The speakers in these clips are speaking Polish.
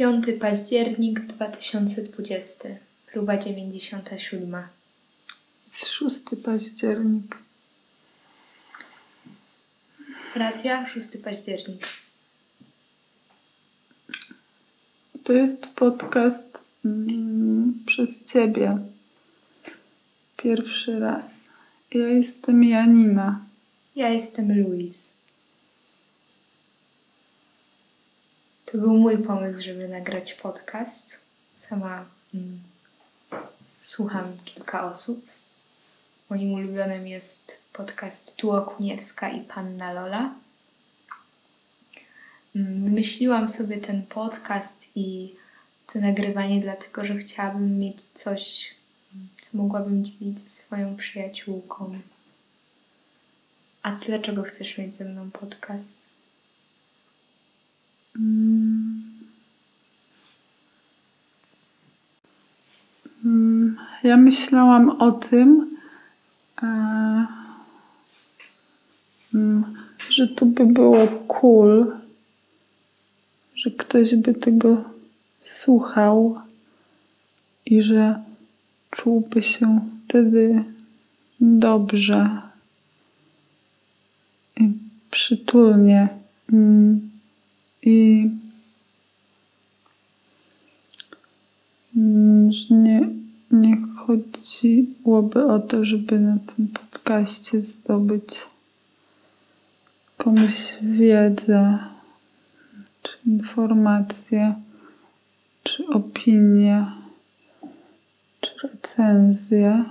5 październik 2020, próba 97. Jest 6 październik. Racja, 6 październik. To jest podcast mm, przez Ciebie. Pierwszy raz. Ja jestem Janina. Ja jestem Luis. To był mój pomysł, żeby nagrać podcast. Sama mm, słucham kilka osób. Moim ulubionym jest podcast Tuo Kuniewska i Panna Lola. Mm, Wymyśliłam sobie ten podcast i to nagrywanie, dlatego że chciałabym mieć coś, co mogłabym dzielić ze swoją przyjaciółką. A ty dlaczego chcesz mieć ze mną podcast? Mm. Ja myślałam o tym, e, mm, że to by było cool, że ktoś by tego słuchał i że czułby się wtedy dobrze i przytulnie. Mm, I mm, że nie, nie chodziłoby o to, żeby na tym podcaście zdobyć komuś wiedzę, czy informacje, czy opinie, czy recenzje.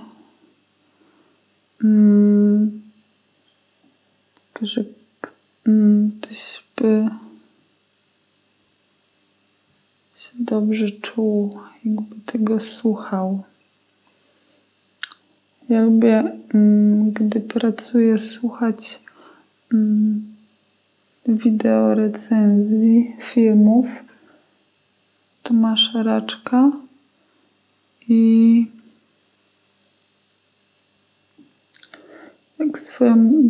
Mm, tylko, że mm, ktoś by się dobrze czuł, jakby tego słuchał. Ja lubię, mm, gdy pracuję, słuchać mm, wideo recenzji filmów Tomasza Raczka i jak swoją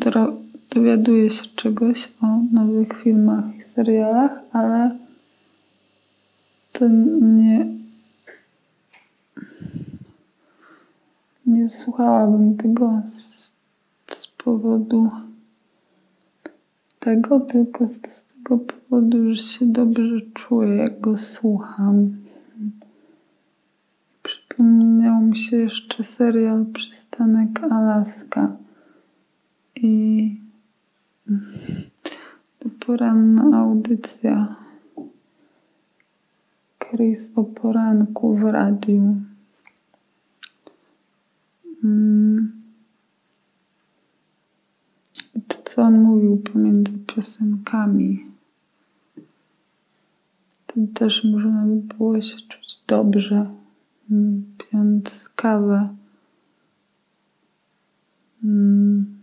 dowiaduję się czegoś o nowych filmach i serialach, ale to nie nie słuchałabym tego z, z powodu tego, tylko z, z tego powodu, że się dobrze czuję, jak go słucham. Przypomniał mi się jeszcze serial Przystanek Alaska i to poranna audycja Chris o poranku w radiu. Mm. To, co on mówił pomiędzy piosenkami, to też można by było się czuć dobrze, mm, pijąc kawę. Mm.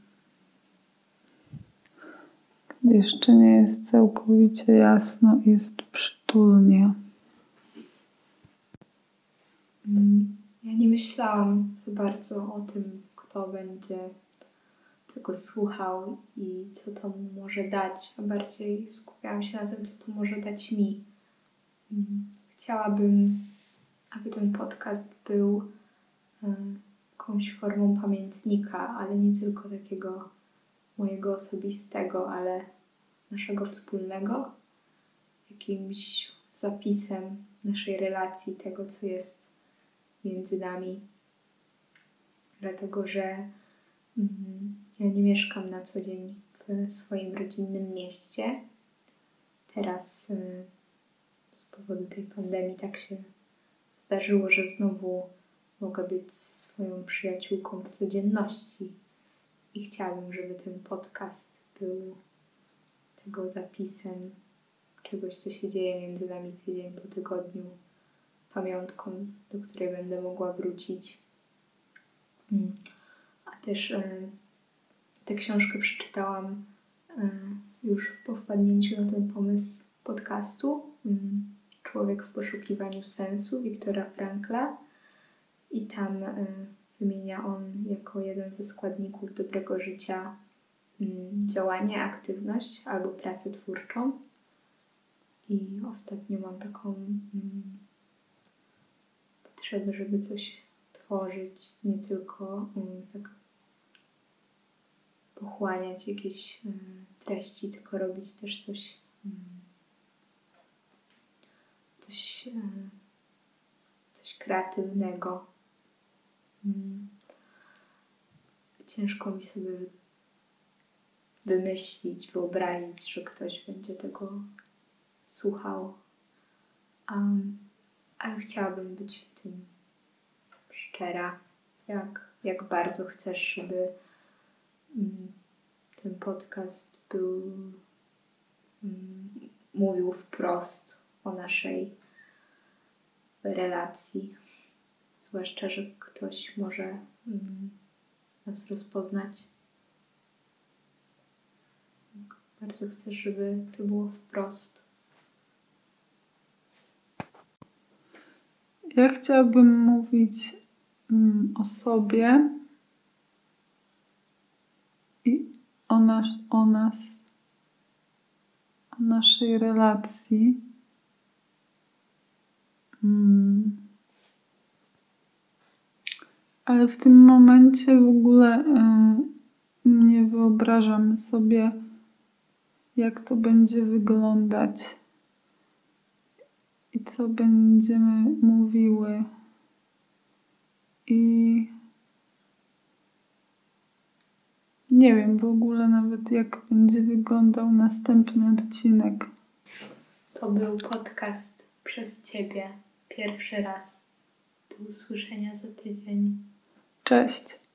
Jeszcze nie jest całkowicie jasno, jest przytulnie. Mm, Ja nie myślałam za bardzo o tym, kto będzie tego słuchał i co to mu może dać, a bardziej skupiałam się na tym, co to może dać mi. Mm, Chciałabym, aby ten podcast był e, jakąś formą pamiętnika, ale nie tylko takiego mojego osobistego, ale naszego wspólnego, jakimś zapisem naszej relacji, tego, co jest między nami. Dlatego, że mm, ja nie mieszkam na co dzień w swoim rodzinnym mieście. Teraz y, z powodu tej pandemii tak się zdarzyło, że znowu mogę być ze swoją przyjaciółką w codzienności. I chciałabym, żeby ten podcast był tego zapisem czegoś, co się dzieje między nami tydzień po tygodniu, pamiątką, do której będę mogła wrócić. Mm. A też e, tę książkę przeczytałam e, już po wpadnięciu na ten pomysł podcastu. Mm. Człowiek w poszukiwaniu sensu Wiktora Frankla. I tam e, wymienia on jako jeden ze składników dobrego życia mm, działanie, aktywność albo pracę twórczą. I ostatnio mam taką potrzebę, żeby coś tworzyć, nie tylko mm, tak pochłaniać jakieś y, treści, tylko robić też coś, mm, coś, y, coś kreatywnego. Mm. Ciężko mi sobie wy- wymyślić, wyobrazić, że ktoś będzie tego słuchał. Um, ale chciałabym być w tym szczera. Jak, jak bardzo chcesz, żeby mm, ten podcast był mm, mówił wprost o naszej relacji. Zwłaszcza, że ktoś może mm, nas rozpoznać. Bardzo chcesz, żeby to było wprost. Ja chciałabym mówić mm, o sobie i o, nas, o nas, o naszej relacji. Mm. Ale w tym momencie w ogóle y, nie wyobrażam sobie, jak to będzie wyglądać i co będziemy mówiły. I nie wiem w ogóle nawet, jak będzie wyglądał następny odcinek. To był podcast przez Ciebie pierwszy raz. Do usłyszenia za tydzień. Cześć.